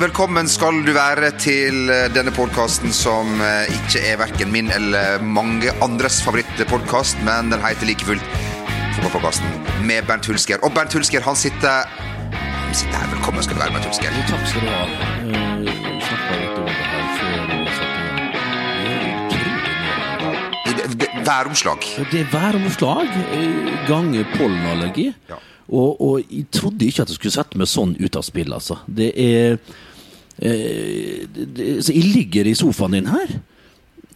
velkommen skal du være til eh, denne podkasten som eh, ikke er verken min eller mange andres favorittpodkast, men den heter like fullt Fotballpodkasten med Bernt Hulsker. Og Bernt Hulsker, han sitter Han sitter her. Velkommen skal du være, Bernt Hulsker. Takk skal du ha. Uh, er Væromslag. Det er væromslag eh, ganger pollenallergi. Ja. Og, og jeg trodde ikke at jeg skulle sette meg sånn ut av spill, altså. Det er eh, det, det, Så jeg ligger i sofaen din her,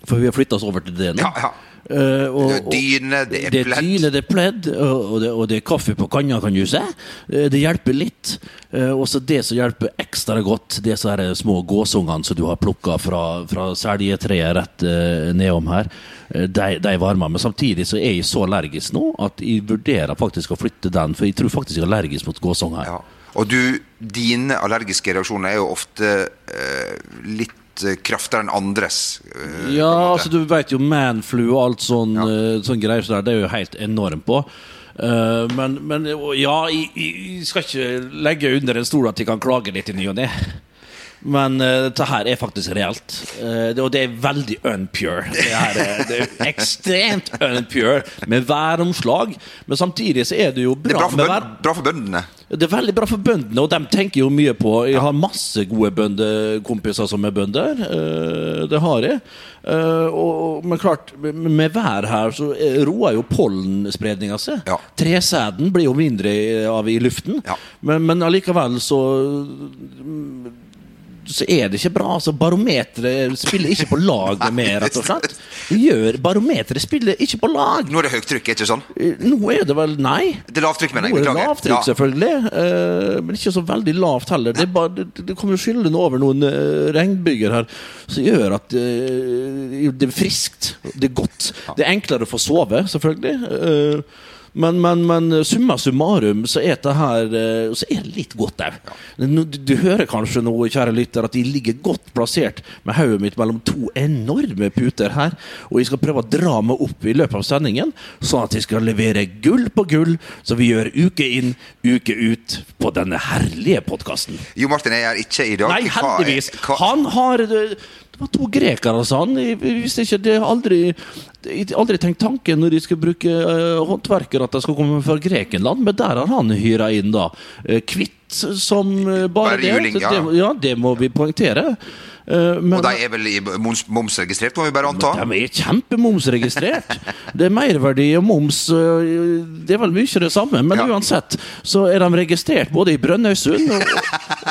for vi har flytta oss over til det nå. Ja, ja. Eh, og- Det er dyne, det er det er pledd. dyne, det er pledd, og, det, og det er kaffe på kanna, kan du si. Eh, Det hjelper litt. Eh, Og så det som hjelper ekstra godt, det er de små gåsungene som du har plukka fra, fra seljetreet rett nedom her. De, de varmer. Men samtidig så er jeg så allergisk nå at jeg vurderer faktisk å flytte den, for jeg tror faktisk jeg er allergisk mot gåsunger. Ja. Og du, dine allergiske reaksjoner er jo ofte eh, litt eh, kraftigere enn andres. eh, en Ja, altså du vet jo manflu og alt sånn, eh, sånn greier så der, det er jo helt enormt på. Men, men ja, jeg, jeg skal ikke legge under en stol at jeg kan klage litt i ny og ne. Men uh, dette her er faktisk reelt. Uh, det, og det er veldig unpure. Det, her er, det er ekstremt unpure med væromslag. Men samtidig så er det jo bra, det er bra, for, bønd, bra for bøndene. Det er veldig bra for bøndene, og de tenker jo mye på Jeg har masse gode bøndekompiser som er bønder. eh, Det har jeg. Og, men klart, med- vær her så roer jo pollenspredninga seg. Ja. Tresæden blir jo mindre av i luften, Ja. men, men allikevel så så er det ikke bra. altså Barometeret spiller ikke på lag med rett og slett. Gjør Barometeret spiller ikke på lag. Nå er det høytrykk, ikke sånn? Eh, Nå er det vel Nei. Det er lavtrykk, mener Nå er det lavtrykk, Ja. selvfølgelig, Uh, men ikke så veldig lavt heller. Det, bare, det, det kommer skyldende over noen uh, regnbyger her som gjør at uh, det er friskt. Det er godt. Det er enklere å få sove, selvfølgelig. eh, men, men, men summa summarum så er det her eh, Så er det litt godt òg. Du, du hører kanskje nå, kjære lytter, at de ligger godt plassert med hodet mitt mellom to enorme puter her. Og jeg skal prøve å dra meg opp i løpet av sendingen, sånn at jeg skal levere gull på gull, så vi gjør uke inn, uke ut på denne herlige podkasten. Jo Martin jeg er ikke i dag. Nei, heldigvis. Han har Det var to grekere, sa han. Visste ikke det. Aldri, jeg har aldri tenkt tanken når de skal bruke uh, håndverkere, at de skal komme fra Grekenland. Men der har han hyra inn, da. eh, kvitt som eh, bare, det. juling, ja. det. Ja, det må vi poengtere. Eh, men Og de er vel moms, momsregistrert, må vi bare anta? de er kjempemomsregistrert. Det er merverdi og moms. øh, Det er vel mye det samme, men Ja. uansett så er de registrert både i Brønnøysund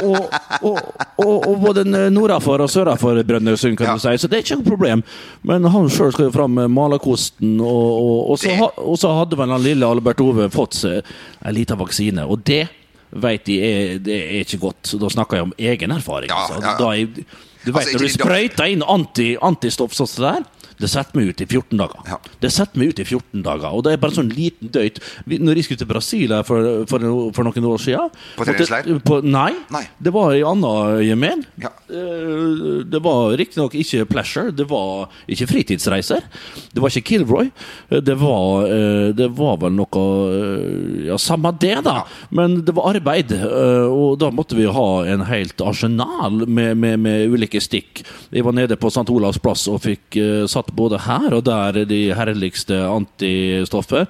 og, og, og, og, både nordafor og sørafor Brønnøysund, kan Ja. du si. Så det er ikke noe problem. Men han sjøl skal jo fram med malerkosten, og, så, hadde vel han lille Albert Ove fått seg en liten vaksine. Og det vet de er, det er ikke godt. Da snakker jeg om egen erfaring. Ja, altså. ja, ja. Er, du vet, Altså, når du sprøyter inn anti, antistoff sånn som det der, det setter meg ut i 14 dager. Ja. Det setter meg ut i 14 dager, og det er bare sånn liten døyt. Når jeg skulle til Brasil for, for, for noen år siden På treningsleir? Nei, Nei. det var i anna Jemen. Ja. Eh, Det var riktignok ikke pleasure, det var ikke fritidsreiser. Det var ikke Kilroy. Eh, Det var, eh, det var vel noe Ja, samme det, da. Men det var arbeid, og da måtte vi ha en helt arsenal med, med, med ulike stikk. Jeg var nede på St. Olavs plass og fikk satt både her og der de herligste antistoffer.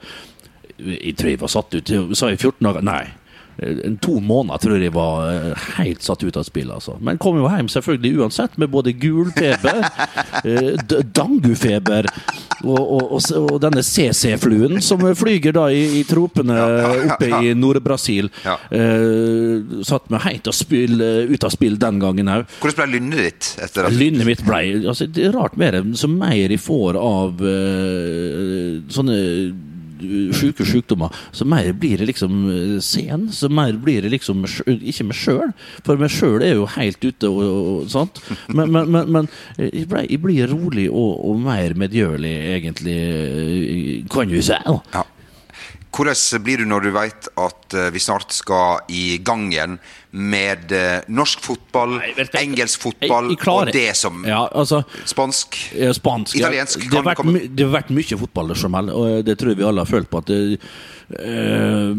Jeg tror jeg var satt ut Sa jeg 14 dager? Nei. En to måneder tror jeg var eh, helt satt ut av spill. Altså. Men kom jo hjem selvfølgelig uansett med både gul feber, eh, dangufeber og, og, og, og denne CC-fluen som flyger da i, i tropene oppe i Nord-Brasil. Ja. Eh, satt meg helt spill, ut av spill den gangen òg. Hvordan ble lynnet ditt etter at Lynnet mitt ble altså, Det er rart med det. Så mer jeg får av uh, sånne sjuke sykdommer, så mer blir det liksom eh, sen. Så mer blir det liksom Ikke meg sjøl, for meg sjøl er jo helt ute og, og sånt. Men, men, men, men jeg, ble, jeg blir rolig og, og mer medgjørlig, egentlig, eh, kan du si. ja. Hvordan blir du når du vet at eh, vi snart skal i gang igjen med eh, norsk fotball, Nei, du, engelsk fotball jeg- jeg og det som Ja, altså spansk Ja, Spansk. Italiensk Det har vært, det har vært mye fotball, Jamel, og det tror jeg vi alle har følt på. at det, uh,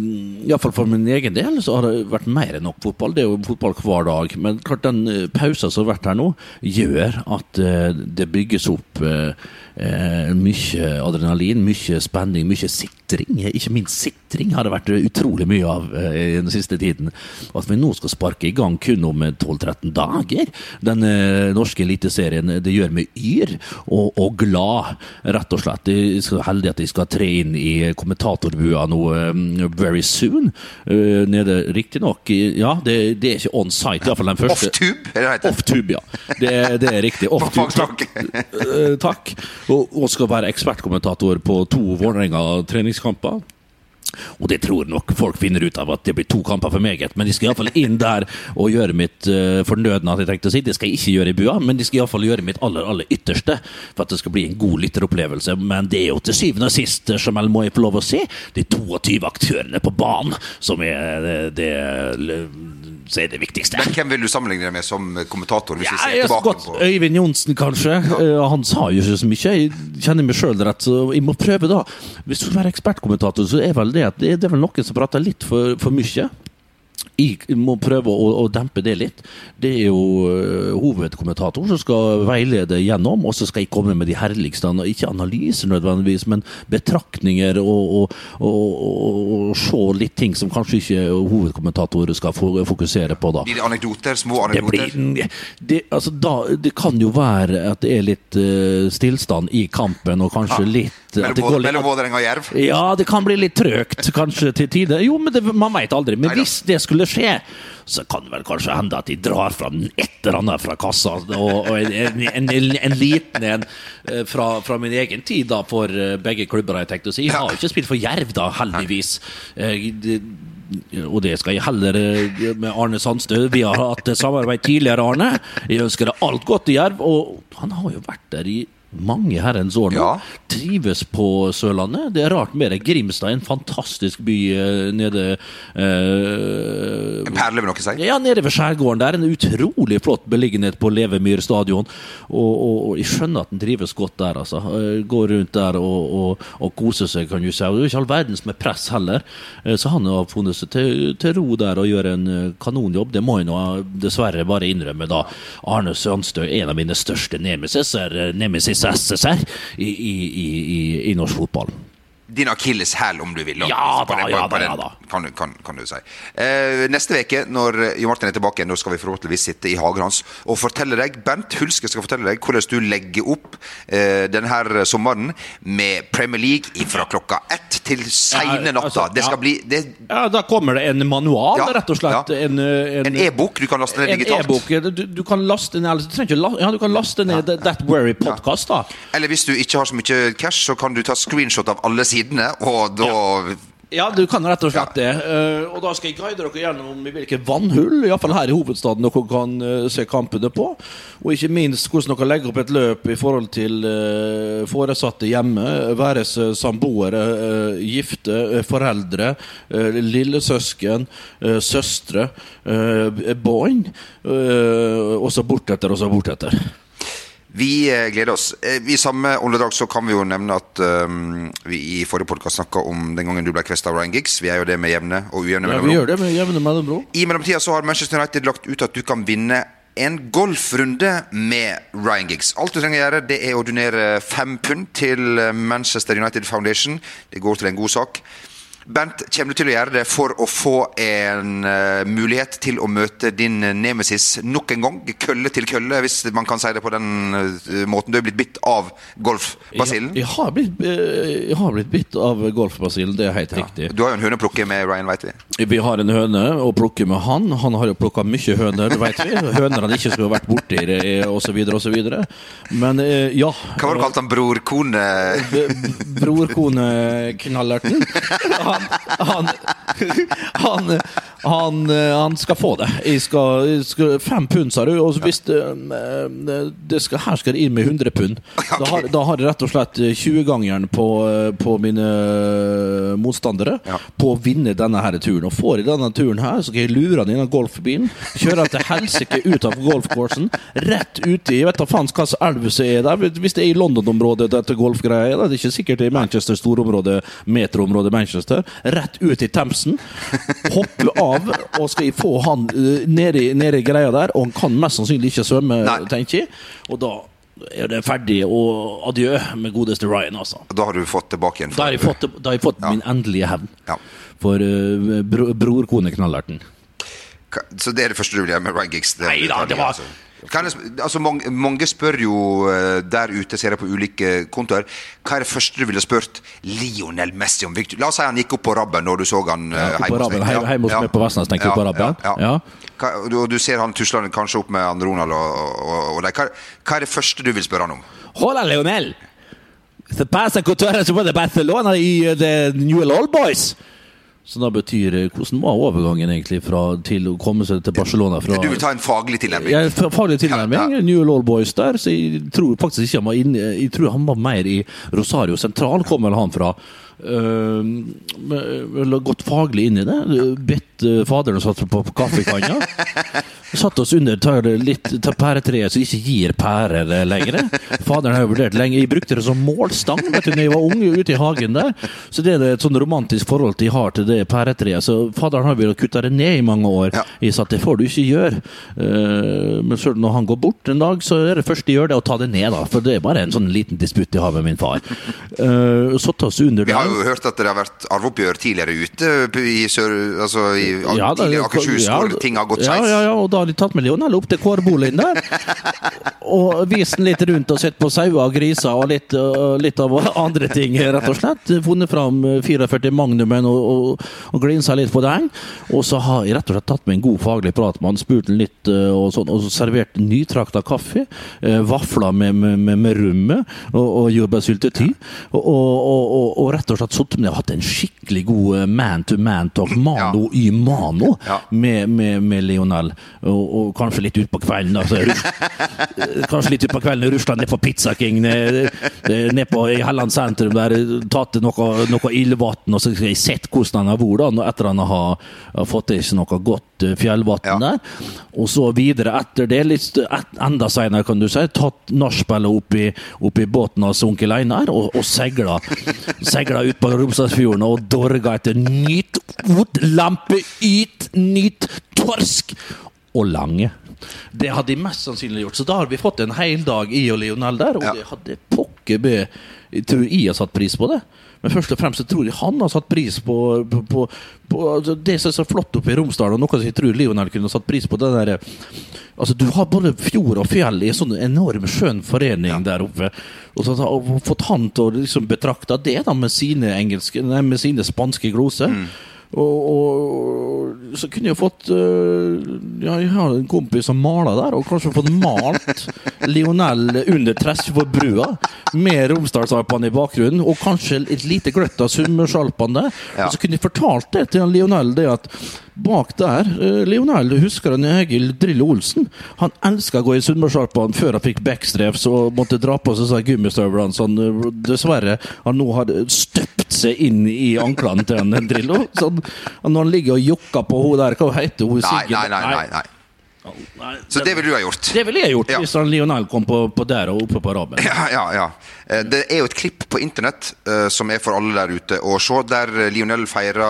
Iallfall for min egen del så har det vært mer enn nok fotball. Det er jo fotball hver dag. Men klart den eh, pausen som har vært her nå, gjør at uh, det bygges opp uh, uh, mye adrenalin, mye spenning, mye sitring. Ikke minst sitring har det vært utrolig mye av den siste tiden. At vi nå skal sparke i gang kun om eh, 12-13 dager. Den norske eliteserien, det gjør meg yr og, og glad, rett og slett. Jeg er heldig at jeg skal tre inn i kommentatorbua nå eh, very soon. Uh, nede riktignok Ja, det, det er ikke on site, iallfall den første. Off-tube, er det heter? Off-tube, ja. Det, det er riktig. Off-tube, takk. Eh, takk. Og, og skal være ekspertkommentator på to Vålerenga-treningskamper. Og det tror nok folk finner ut av at det blir to kamper for meget. Men de skal iallfall inn der og gjøre mitt uh, fornødne. at jeg tenkte å si. Det skal jeg ikke gjøre i bua, men de skal iallfall gjøre mitt aller aller ytterste for at det skal bli en god lytteropplevelse. Men det er jo til syvende og sist, som jeg må jeg få lov å si, de 22 aktørene på banen som er det, det, som er det viktigste. Men hvem vil du sammenligne deg med som kommentator? Hvis Ja, vi ser jeg tilbake godt på Øyvind Johnsen, kanskje. Eh, Han sa jo ikke så mye. Jeg kjenner meg sjøl rett, så jeg må prøve, da. Hvis du skal være ekspertkommentator, så er vel det at det det er vel noen som prater litt for, for mye. Jeg må prøve å, å dempe det litt. Det er jo uh, hovedkommentator som skal veilede gjennom, og så skal jeg komme med de herligste Ikke analyser nødvendigvis, men betraktninger og, og, og, og, se litt ting som kanskje ikke hovedkommentatorer skal fokusere på, da. Blir det anekdoter? Små Det, anekdoter? blir, det, altså da, det kan jo være at det er litt uh, stillstand i kampen, og kanskje det går litt- mellom Vålerenga og Jerv? ja, det kan bli litt trøgt, kanskje til tider. Jo, men det, man veit aldri. Men Neida. hvis det skulle skje, så kan det vel kanskje hende at de drar fra et eller annet fra kassa. Og, og en, en, en, en liten en eh, fra, fra min egen tid da, for eh, begge klubber, har jeg tenkt å si. Jeg har jo ikke spilt for Jerv, da, heldigvis. Eh, og det skal jeg heller med Arne Sandstø. Vi har hatt samarbeid tidligere, Arne. Jeg ønsker deg alt godt i Jerv. Og han har jo vært der i mange herrens år nå. Ja. Trives på Sørlandet. Det er rart med det. Grimstad er en fantastisk by eh, nede eh, En perle, vil noen si? ja, nede ved skjærgården der. En utrolig flott beliggenhet på Levemyr stadion. Og, og, og jeg skjønner at en trives godt der, altså. Eh, Går rundt der og, og, koser seg, kan du si. Og det er ikke all verdens med press heller. Eh, Så han har funnet seg til, til ro der og gjør en kanonjobb. Det må jeg nå dessverre bare innrømme, da. Arne Sandstø er en av mine største nemesiser, nemesis-SSR i, i, i, i, i norsk fotball. Din akilleshæl, om du vil. Ja da, den- ja da, den, ja da. Kan, kan, kan du si. Eh, neste uke, når Jo Martin er tilbake, nå da skal vi forhåpentligvis sitte i hagen hans og fortelle deg Bernt Hulske skal fortelle deg hvordan du legger opp eh, denne sommeren med Premier League fra klokka ett til seine Ja, natta. altså, det skal bli det, Ja, Da kommer det en manual, rett og slett. ja. En, e-bok e-bok du kan laste ned En digitalt. e-bok. Du, du kan laste ned du trenger ikke la, ja, du kan laste ned That Worry Podcast. da Eller hvis du ikke har så mye cash, så kan du ta screenshot av alle sidene, og da Ja, du kan rett og slett det. Uh, og da skal jeg guide dere gjennom i hvilke vannhull, iallfall her i hovedstaden, dere kan uh, se kampene på. Og ikke minst hvordan dere legger opp et løp i forhold til uh, foresatte hjemme. Være seg samboere, gifte, foreldre, lillesøsken, søstre, barn. og så bortetter, og så bortetter. Vi eh, gleder oss. Eh, I samme åndedrag så kan vi jo nevne at um, vi i forrige podkast snakka om den gangen du ble kvesta av Ryan Giggs. Vi er jo det med jevne og ujevne Ja, vi mellomrom. gjør det med jevne mellomrom. I mellomtida så har Manchester United lagt ut at du kan vinne en golfrunde med Ryan Giggs. Alt du trenger å gjøre, det er å donere fem pund til Manchester United Foundation. Det går til en god sak. Bernt, kommer du til å gjøre det for å få en uh, mulighet til å møte din nemesis nok en gang? Kølle til kølle, hvis man kan si det på den uh, måten. Du er blitt bitt av golfbasillen. Jeg, jeg, har blitt, eh, jeg har blitt bitt av golfbasillen, det er helt riktig. Du har jo en høne å plukke med Ryan, veit vi. Vi har en høne å plukke med han. Han har jo plukka mye høner, veit vi. Høner han ikke skulle vært borti, osv., osv. Men ja. Hva var det du kalte han? Brorkone Brorkone knallerten Brorkoneknallerten. Han, han, han, Han, eh, han skal få det. Jeg skal, jeg skal, fem pund, sa du. Og hvis det, eh, det skal, her skal det inn med 100 pund. Da, har, da har jeg rett og slett 20-gangeren på, eh, på mine motstandere Ja. på å vinne denne her turen. Og får jeg denne turen her, så kan jeg lure han av golfbilen, kjøre han til helsike ut av golfcoursen, rett uti Jeg vet da faen hva slags elv som er der. Hvis det er i London-området dette golfgreia er, det er ikke sikkert det er i Manchester, storområde, metroområdet Manchester. Rett ut i Themsen. Hoppe av, og skal få han uh, i- greia der. Og han kan mest sannsynlig ikke svømme, Nei. tenker jeg. Og da er det ferdig, og adjø med godeste Ryan, altså. Da har du fått tilbake igjen. Da har jeg fått, har jeg fått min endelige hevn Ja. for uh, bro, brorkone-knallerten. Så det er det første du vil gjøre med Ryan Giggs? det- Nei da, det var- altså. Kan jeg, altså mange, mange spør jo eh, der ute, ser jeg på ulike kontoer, hva er det første du ville spurt Lionel Messi om? Victor? La oss si han gikk opp på rabben når du så han Ja, eh, hjemme hos Rabben, hjemme hos meg på Vestnes, tenker på Rabben? Ja, Ja. Hva, du, du ser han tusler kanskje opp med han Ronald og, og, og deg. Hva, hva er det første du vil spørre han om? Hola, Lionel! Eres de Barcelona i The New Old Boys! Så da betyr Hvordan var overgangen egentlig fra til å komme seg til Barcelona? Fra, Du vil ta en faglig tilnærming? Ja, fa- faglig tilnærming. Ja, New Law Boys der, så jeg tror faktisk ikke han var inne Jeg tror han var mer i Rosario sentral, kom vel han fra. Uh, gått faglig inn i det. Bedt uh, faderen satt på, kaffekanna. Satt oss under tar litt tar pæretreet som ikke gir pærer lenger. Faderen har jo vurdert lenge. Jeg brukte det som målstang vet du, når jeg var ung ute i hagen der. Så det er et sånn romantisk forhold de har til det pæretreet. Så faderen har villet kutte det ned i mange år. Ja. Jeg sa at det får du ikke gjøre. Uh, men selv når han går bort en dag, så er det første jeg gjør, det å ta det ned. da For det er bare en sånn liten disputt jeg har med min far. Uh, Satt oss under Vi har jo hørt at det har vært arveoppgjør tidligere ute i sør... Altså i Ja, da- tidligere Akershus, ja, hvor ting har gått ja, skeis. ja, ja, og da har de tatt med Lionel opp til kårboligen der. og vist den litt rundt og sett på sauer og griser og litt, litt av andre ting, rett og slett. Funnet fram øh, 44 Magnumen og, og, og glinsa litt på den. Og så har jeg rett og slett tatt med en god faglig prat med han, spurt han litt øh, og sånn, og så servert nytrakta kaffe. øh, Vafler med, med, med, med rømme og, og jordbærsyltetøy. Og, og, og, og, og rett og slett sittet jeg har hatt en skikkelig god man-to-man-talk, mano i mano, Ja. med, med, med Lionel. Og, og kanskje litt utpå kvelden. Altså, kanskje litt utpå kvelden rusla ned på Pizza King, ned, ned på i Helland sentrum, der tatt noe, noe ildvann, og så har jeg sett hvordan han har vært etter han har, har fått i seg noe godt eh, fjellvann Ja. der. Og så videre etter det, litt et, enda senere, kan du si, tatt nachspielet opp, i- opp i båten hans onkel Einar og, og segla, segla ut på Romsdalsfjorden og dorga etter nyt ot, lampe, yt, nyt, torsk og lange. Det hadde de mest sannsynlig gjort. Så da har vi fått en hel dag i og Lionel der, og Ja. det hadde pokker be Jeg tror jeg har satt pris på det. Men først og fremst tror jeg han har satt pris på, på, på, på altså det som er så flott oppe i Romsdal, og noe som jeg tror Lionel kunne satt pris på. der, altså Du har både fjord og fjell i en sånn enorm skjønn forening der oppe. Og, så, og fått han til å liksom betrakte det da med sine, engelske, nei, med sine spanske gloser. Og, og så kunne jeg fått øh, Ja, jeg har en kompis som maler der, og kanskje fått malt Lionel under Tresfjordbrua med Romsdalsalpene i bakgrunnen, og kanskje et lite gløtt av Summersalpene. Ja. Og så kunne jeg fortalt det til Lionel, det at bak der Leonel, Lionel, husker han Egil Drillo Olsen? Han elska å gå i Sunnmørsalpene før han fikk backstreps og måtte dra på seg sånne gummistøvlene så han øh, dessverre han nå har støpt seg inn i anklene til en Drillo. Sånn, når han ligger og jokker på hun der, hva heter hun? Nei, nei, nei, nei, nei, nei. Nei, Så det ville du ha gjort? det ville jeg gjort Ja. hvis han Lionel kom på, på der og oppe på araben. Ja, ja, ja. Eh, Det er jo et klipp på internett uh, som er for alle der ute å se, der eh, Lionel feirer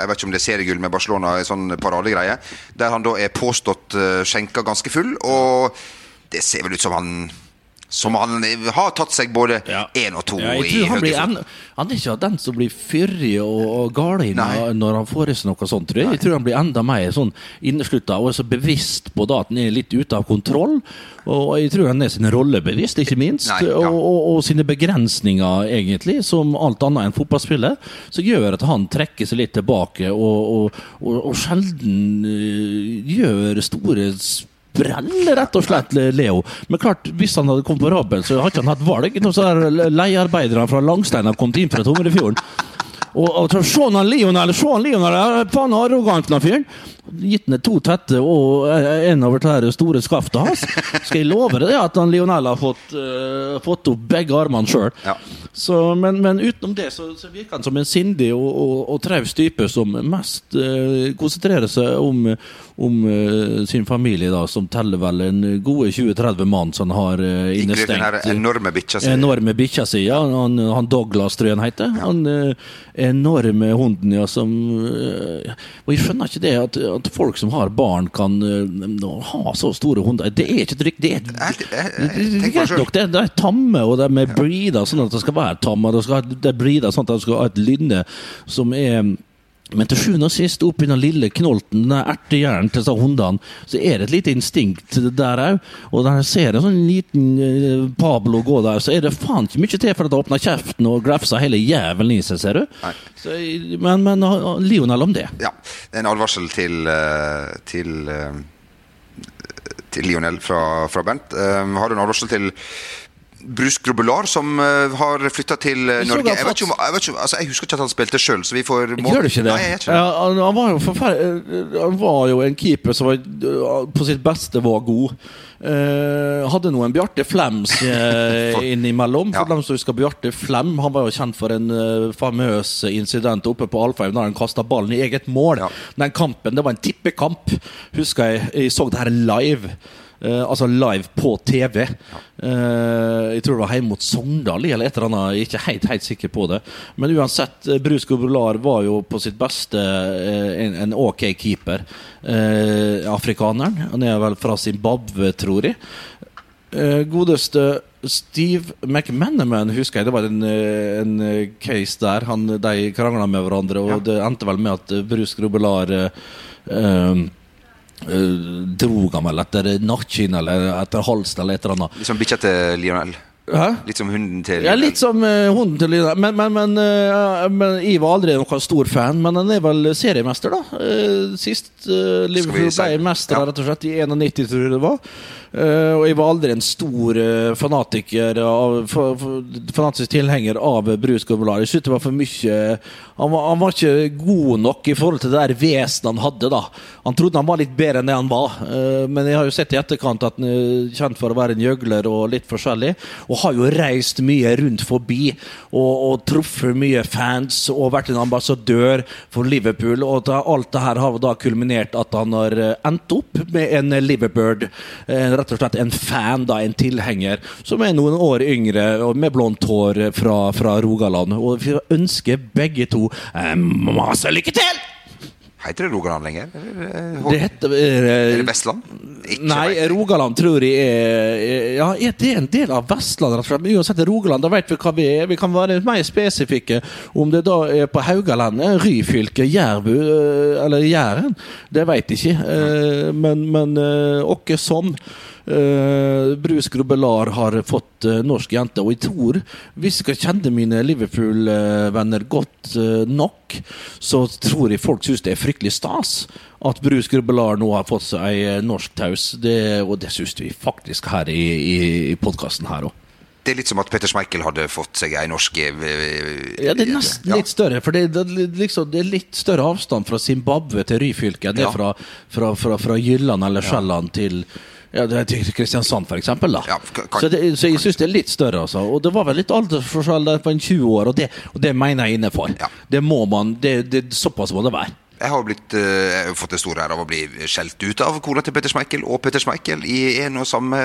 Jeg vet ikke om det er seriegull med Barcelona, en sånn paradegreie. Der han da er påstått uh, skjenka ganske full, og det ser vel ut som han som han har tatt seg både én og to Ja, i tror han, blir en, han er ikke den som blir fyrig og, og gal når han får i seg noe sånt. Tror jeg. jeg tror han blir enda mer sånn inneslutta og er så bevisst på da at han er litt ute av kontroll. Og jeg tror han er sin rolle bevisst, ikke minst. Nei, ja. og, og, og sine begrensninger, egentlig, som alt annet enn fotballspiller. Som gjør at han trekker seg litt tilbake og, og, sjelden øh, gjør store sprell, rett og slett, Leo. Men klart, hvis han hadde kommet på Rabel, så hadde ikke han hatt valg. Noen så leiearbeidere fra Langstein har kommet inn fra Tomrefjorden. Og, og se han Lionel, se han Lionel, faen arrogant den fyren. Gitt ned to tette og en over det store skaftet hans. Skal jeg love deg at han Lionel har fått, uh, fått opp begge armene sjøl. Ja. Men, men, utenom det så, så, virker han som en sindig og, og, og traust type som mest uh, konsentrerer seg om, om uh, sin familie, da, som teller vel en gode 20-30 mann som har uh, innestengt. Den enorme bikkja si. Enorme bikkja si, ja. Han, han Douglas, tror jeg han heter. Ja. Han enorme hunden, ja, som Og jeg skjønner ikke det at at folk som har barn, kan uh, ha så store hunder. Det er ikke trygt. Det er, greit nok, det, det er tamme, og de er breeda sånn at det skal være tamme. Det er breeda sånn at det skal ha et lynne som er men til sjuende og sist, oppi den lille knolten, den ertehjernen til disse hundene, så er det et lite instinkt der òg. Og når jeg ser en sånn liten uh, Pablo gå der, så er det faen ikke mye til for at det åpner kjeften og glefser hele jævelen i seg, ser du. Så, men, men uh, Lionel om det. Ja. Det er en advarsel til, uh, til, til Lionel fra, fra Bent. har du en advarsel til Bruce Grubelar, som uh, har flytta til uh, Norge. Jeg, vet ikke, jeg, vet ikke, altså, jeg, husker ikke at han spilte sjøl, så vi får må... Gjør du ikke det? Nei, ikke det. Ja, han, var jo han var jo en keeper som var, på sitt beste var god. Uh, hadde noen Bjarte Flems uh, innimellom. For ja. dem som husker Bjarte Flem, han var jo kjent for en uh, famøs incident oppe på Alfheim da han kasta ballen i eget mål. Ja. Den kampen, det var en tippekamp, husker jeg. Jeg så det her live. Uh, altså live på TV. Uh, jeg tror det var hjemme mot Sogndal eller et eller annet. Jeg er ikke helt, helt sikker på det. Men uansett, uh, Bruce Gobular var jo på sitt beste en, en, ok keeper. afrikaneren. Han er vel fra Zimbabwe, tror jeg. godeste Steve McManaman, husker jeg. Det var en, en case der. Han, de krangla med hverandre, og ja. det endte vel med at Grobelar uh, Uh, drog han vel etter nakkinn eller etter halsen eller et eller annet. Liksom bikkja til Lionel? Hæ? Litt som hunden til Lionel? Ja, litt som uh, hunden til Lionel. Men, men, men, uh, men, jeg var aldri noen stor fan. Men han er vel seriemester, da. sist Liverpool ble mester, ja. rett og slett, i 91, tror jeg det var. Uh, og jeg var aldri en stor uh, fanatiker av, fanatisk tilhenger av Bruce Gobelar. Jeg syntes det var for mye han var, han var, ikke god nok i forhold til det der vesenet han hadde. da Han trodde han var litt bedre enn det han var. Uh, men jeg har jo sett i etterkant at han er kjent for å være en gjøgler og litt forskjellig. Og har jo reist mye rundt forbi og, og truffet mye fans og vært en ambassadør for Liverpool. Og alt det her har da kulminert at han har endt opp med en Liverbird. En rett og slett en fan, da, en tilhenger, som er noen år yngre og med blondt hår fra, fra Rogaland. Og vi ønsker begge to eh, masse lykke til! Heter det Rogaland lenger? Eller, det heter uh, Er det Vestland? Ikke nei, Rogaland tror jeg er Ja, er det en del av Vestland? Men uansett, Rogaland, da vet vi hva vi er. Vi kan være mer spesifikke. Om det da er på Haugalandet, Ryfylke, Jærbu eller Jæren, det vet jeg ikke. Men, men åkke som. Uh, Bruce Grubbelar har fått uh, norsk jente, og jeg tror, hvis jeg kjenner mine Liverpool-venner godt uh, nok, så tror jeg folk syns det er fryktelig stas at Bruce Grubbelar nå har fått seg ei norsk taus. Det, og det syns vi faktisk her i, i, i podkasten her òg. Det er litt som at Petter Schmeichel hadde fått seg ei norsk Ja, det er nesten ja. litt større. For det, det, liksom, det, er litt større avstand fra Zimbabwe til Ryfylke enn det ja. fra, fra, fra, fra Jylland eller Sjælland ja. til ja, det er til Kristiansand, for eksempel. Da. Ja, kan, så, det, så, jeg syns det er litt større. Altså. Og det var vel litt aldersforskjell der på en 20 år, og det, og det mener jeg innenfor. Ja. Det må man, det, det, såpass må det være. Jeg har, blitt, uh, jeg har fått det store ære av å bli skjelt ut av kona til Petter Schmeichel og Petter Schmeichel i en og samme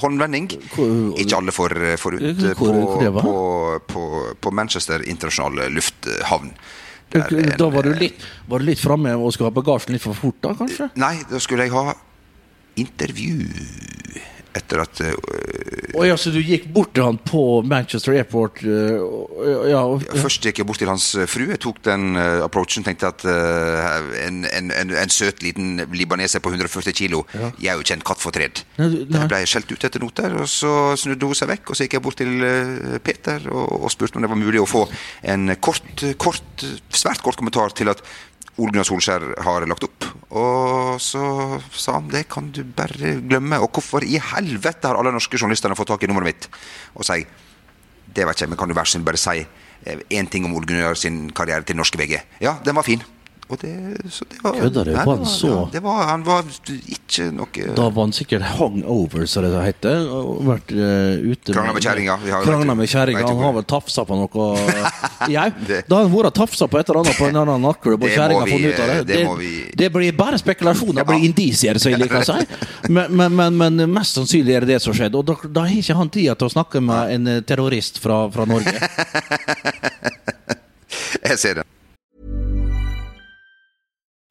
håndvending. Ikke alle får, forut på, på, på, på Manchester internasjonale lufthavn. Da var du litt, var litt framme og skulle ha bagasjen litt for fort, da kanskje? Nei, da skulle jeg ha intervju etter at uh, oh, ja, Så du gikk bort til han på Manchester Airport? Uh, ja, okay. Først gikk jeg bort til hans frue, fru. Jeg tok den uh, approachen. Tenkte at en, en, en, en, søt liten libaneser på 140 kilo ja. Jeg er jo ikke en katt for tred. Jeg ble skjelt ut etter noter, og så snudde hun seg vekk. Og så gikk jeg bort til Peter og, og, spurte om det var mulig å få en kort, kort, svært kort kommentar til at Ole Gunnar Solskjær har lagt opp. Og så sa han det kan du bare glemme. Og hvorfor i helvete har alle norske journalistene fått tak i nummeret mitt? Og sier det vet jeg, men kan du være snill bare si én ting om Ole Gunnar sin karriere til norske VG. Ja, den var fin. Og det, så det var, Kødder du? Var han så- ja, det var, Han var ikke noe Da var han sikkert hungover, som det heter. Og vært eh, ute Krangla med kjerringa. Krangla med kjerringa. Han har vel tafsa på noe Jau. Da har han vært tafsa på et eller annet på en annen nattklubb, og kjerringa funnet ut av det. det vi- det blir bare spekulasjoner, det blir Ja. indisier, som jeg liker å si. Men, men, men, men mest sannsynlig er det det som skjedde. Og da, da har ikke han tida til å snakke med en eh, terrorist fra, fra Norge. Jeg ser det.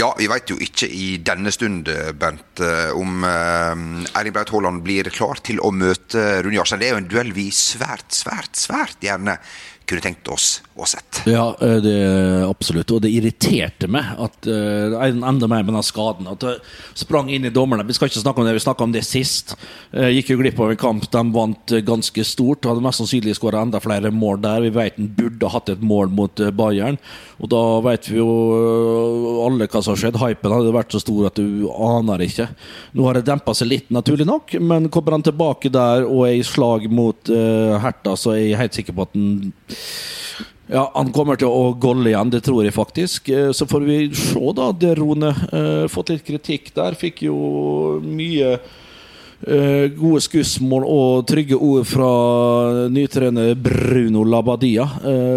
Ja, vi veit jo ikke i denne stund, Bernt, eh, om eh, Erling Braut Haaland blir klar til å møte Rune Jarstein. Det er jo en duell vi svært, svært, svært gjerne kunne tenkt oss å sett. Ja, det det absolutt. Og det irriterte meg at uh, enda mer med den skaden. At det sprang inn i dommerne. Vi skal ikke snakke om det, vi snakka om det sist. Gikk jo glipp av en kamp de vant ganske stort. Hadde mest sannsynlig skåra enda flere mål der. Vi vet han burde hatt et mål mot Bayern. Og da vet vi jo alle hva som har skjedd. Hypen hadde vært så stor at du aner ikke. Nå har det dempa seg litt, naturlig nok, men kommer han tilbake der og er i slag mot uh, Herta, så er jeg helt sikker på at han ja, Han kommer til å golle igjen, det tror jeg faktisk. Eh, Så får vi se, da. Det Rone. Eh, fått litt kritikk der. Fikk jo mye eh, gode skussmål og trygge ord fra nytrener Bruno Labadia.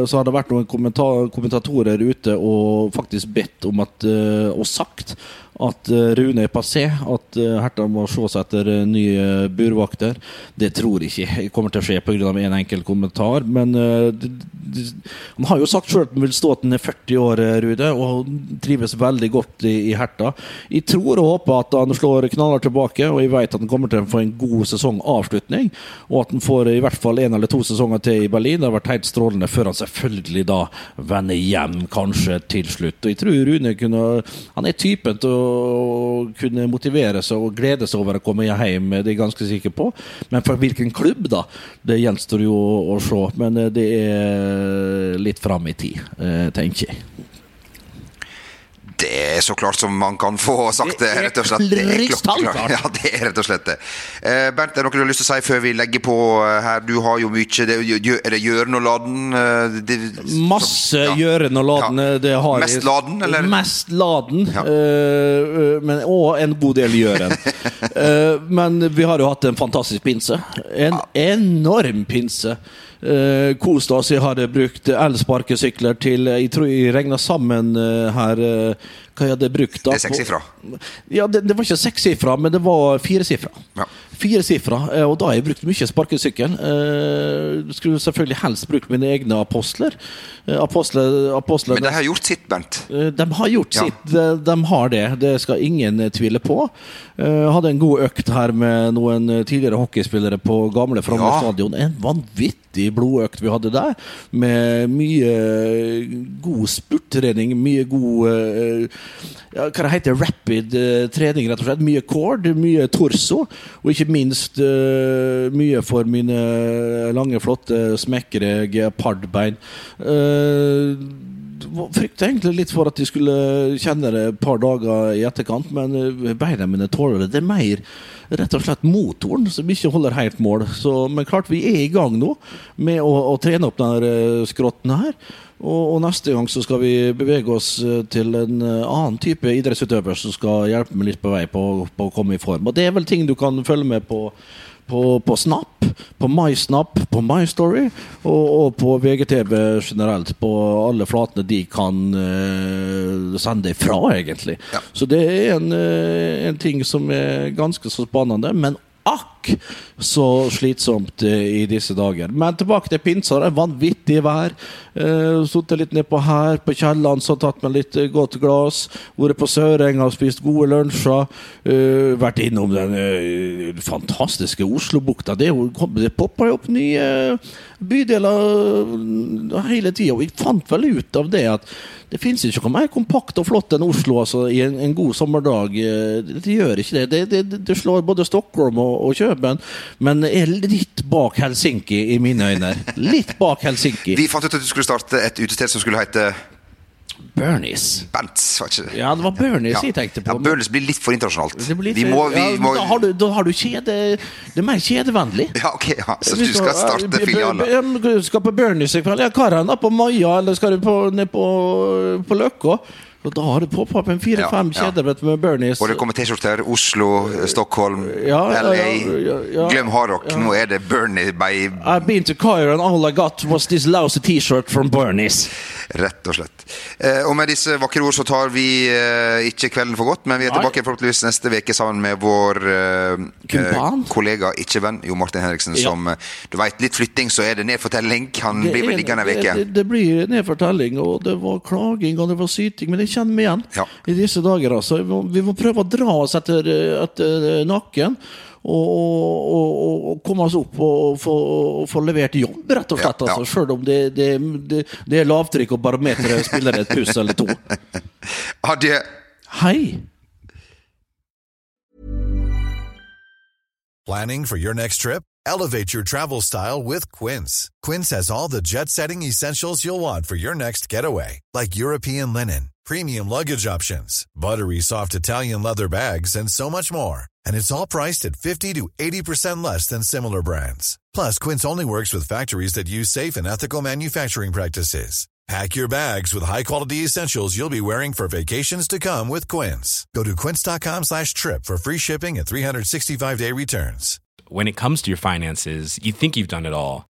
Så har det vært noen kommentatorer ute og faktisk bedt om at og sagt at eh, Rune er passé, at eh, Herta må se seg etter eh, nye burvakter. Det tror jeg ikke kommer til å skje pga. én en enkel kommentar. Men han har jo sagt sjøl at han vil stå til han er 40 år, Rude, og trives veldig godt i, i Herta. Jeg tror og håper at han slår knaller tilbake, og jeg vet at han kommer til å få en god sesongavslutning. Og at han får i hvert fall en eller to sesonger til i Berlin. Det har vært helt strålende før han selvfølgelig da vender hjem, kanskje til slutt. Og jeg tror Rune kunne Han er typen til å kunne motivere seg og glede seg over å komme hjem, det er jeg ganske sikker på. Men for hvilken klubb, da? Det gjenstår jo å, se. Men eh, det er litt fram i tid, eh, tenker jeg. Det er så klart som man kan få sagt det, rett og slett. Det er klokkeklart. Ja, det er rett og slett det. Eh, Bernt, er det noe du har lyst til å si før vi legger på eh, her? Du har jo mye det, Er det Gjøren og Laden? eh, det, Masse Ja. Gjøren og Laden. Ja. eh, Det har Mest Laden, eller? Mest Laden, Ja. eh, men, og en god del Gjøren. Eh, men vi har jo hatt en fantastisk pinse. En enorm pinse. Eh, kost oss. Jeg har brukt elsparkesykler til Jeg tror jeg regna sammen uh, her uh, hva jeg hadde brukt. da Det er sekssifra. Ja, det, det var ikke sekssifra, men det var firesifra. Ja. Firesifra, uh, og da har jeg brukt mye sparkesykkel. Eh, skulle selvfølgelig helst brukt mine egne apostler. Eh, apostler, apostler Men de har gjort sitt, Bernt. Eh, De har gjort Ja. sitt, de, de har det. Det skal ingen eh, tvile på. Eh, hadde en god økt her med noen eh, tidligere hockeyspillere på gamle Frogner Ja. stadion. En vanvittig blodøkt vi hadde der, med mye eh, god spurttrening, mye god ja, Hva det heter rapid trening, rett og slett. Mye cord, mye torso, og ikke minst mye for mine lange, flotte, smekre geopardbein. Uh, frykta egentlig litt for at de skulle kjenne det et par dager i etterkant, men eh, beina mine tåler det. Det er mer rett og slett motoren som ikke holder helt mål. Så, men klart vi er i gang nå med å, å trene opp denne skrotten her. Og, og neste gang så skal vi bevege oss eh, til en eh, annen type idrettsutøver som skal hjelpe meg litt på vei på, på å komme i form. Og det er vel ting du kan følge med på på, på Snap, på MySnap, på MyStory og, og på VGTV generelt. På alle flatene de kan uh, sende ifra, egentlig. Ja. Så det er en, uh, en ting som er ganske så spennende. Men akk så slitsomt eh, i disse dager. Men tilbake til pinsa. Det er vanvittig vær. Uh, Sittet litt nedpå her på Kielland, så tatt meg litt eh, godt glass. Vært på Sørenga og spist gode lunsjer. Eh, vært innom den eh, fantastiske Oslobukta. Det, det popper jo opp nye bydeler eh, hele tida. Vi fant vel ut av det at det finnes ikke noe mer kompakt og flott enn Oslo altså, i en, en god sommerdag. Eh, Det, gjør ikke det. Det, det, det. slår både Stockholm og, og Køben, men er litt bak Helsinki i mine øyne. Litt bak Helsinki. Vi fant ut at du skulle starte et utested som skulle hete Bernies. Bents, var ikke det? Ja, det var Bernies Ja. jeg tenkte på. Ja, Bernies blir litt for internasjonalt. Litt- vi må, vi ja, må da, har du, da har du kjede Det er mer kjedevennlig. Ja, ok, ja. Så du skal starte filialen filialer? Skal på Bernies i kveld. Ja, hva er det? På Maja, eller skal du på, ned på, på Løkka? Og da har det poppa opp en fire-fem Ja, ja. kjeder vet med Bernies. Og det kommer T-skjorter. Oslo, Stockholm, Ja, ja, LA. ja, ja, ja. Glem hardrock. Nå er det Bernie by I've been to Cairo and all I got was this lousy t-shirt from Bernies. Rett og slett. Eh, og med disse vakre ord så tar vi eh, ikke kvelden for godt, men vi er Nei. tilbake forhåpentligvis neste uke sammen med vår eh, kollega, ikke venn, Jo Martin Henriksen, Ja. som Du veit, litt flytting, så er det nedfortelling. Han Det blir vel liggende ei uke. det, det blir nedfortelling, og det var klaging og det var syting, men jeg kjenner meg igjen Ja. i disse dager. altså. Vi må, vi må prøve å dra oss etter, etter nakken. Og, og, og, og komme oss opp og få, og få levert jobb, rett og slett. Ja, ja. altså, Selv om det, det, det, det er lavtrykk og barometeret spiller et puss eller to. Adjø. Hei! Planning for your next trip? Elevate your travel style with Quince. Quince has all the jet setting essentials you'll want for your next getaway, like European linen, premium luggage options, buttery soft Italian leather bags, and so much more. And it's all priced at 50 to 80% less than similar brands. Plus, Quince only works with factories that use safe and ethical manufacturing practices. Pack your bags with high-quality essentials you'll be wearing for vacations to come with Quince. Go to quince.com slash trip for free shipping and 365-day returns. When it comes to your finances, you think you've done it all.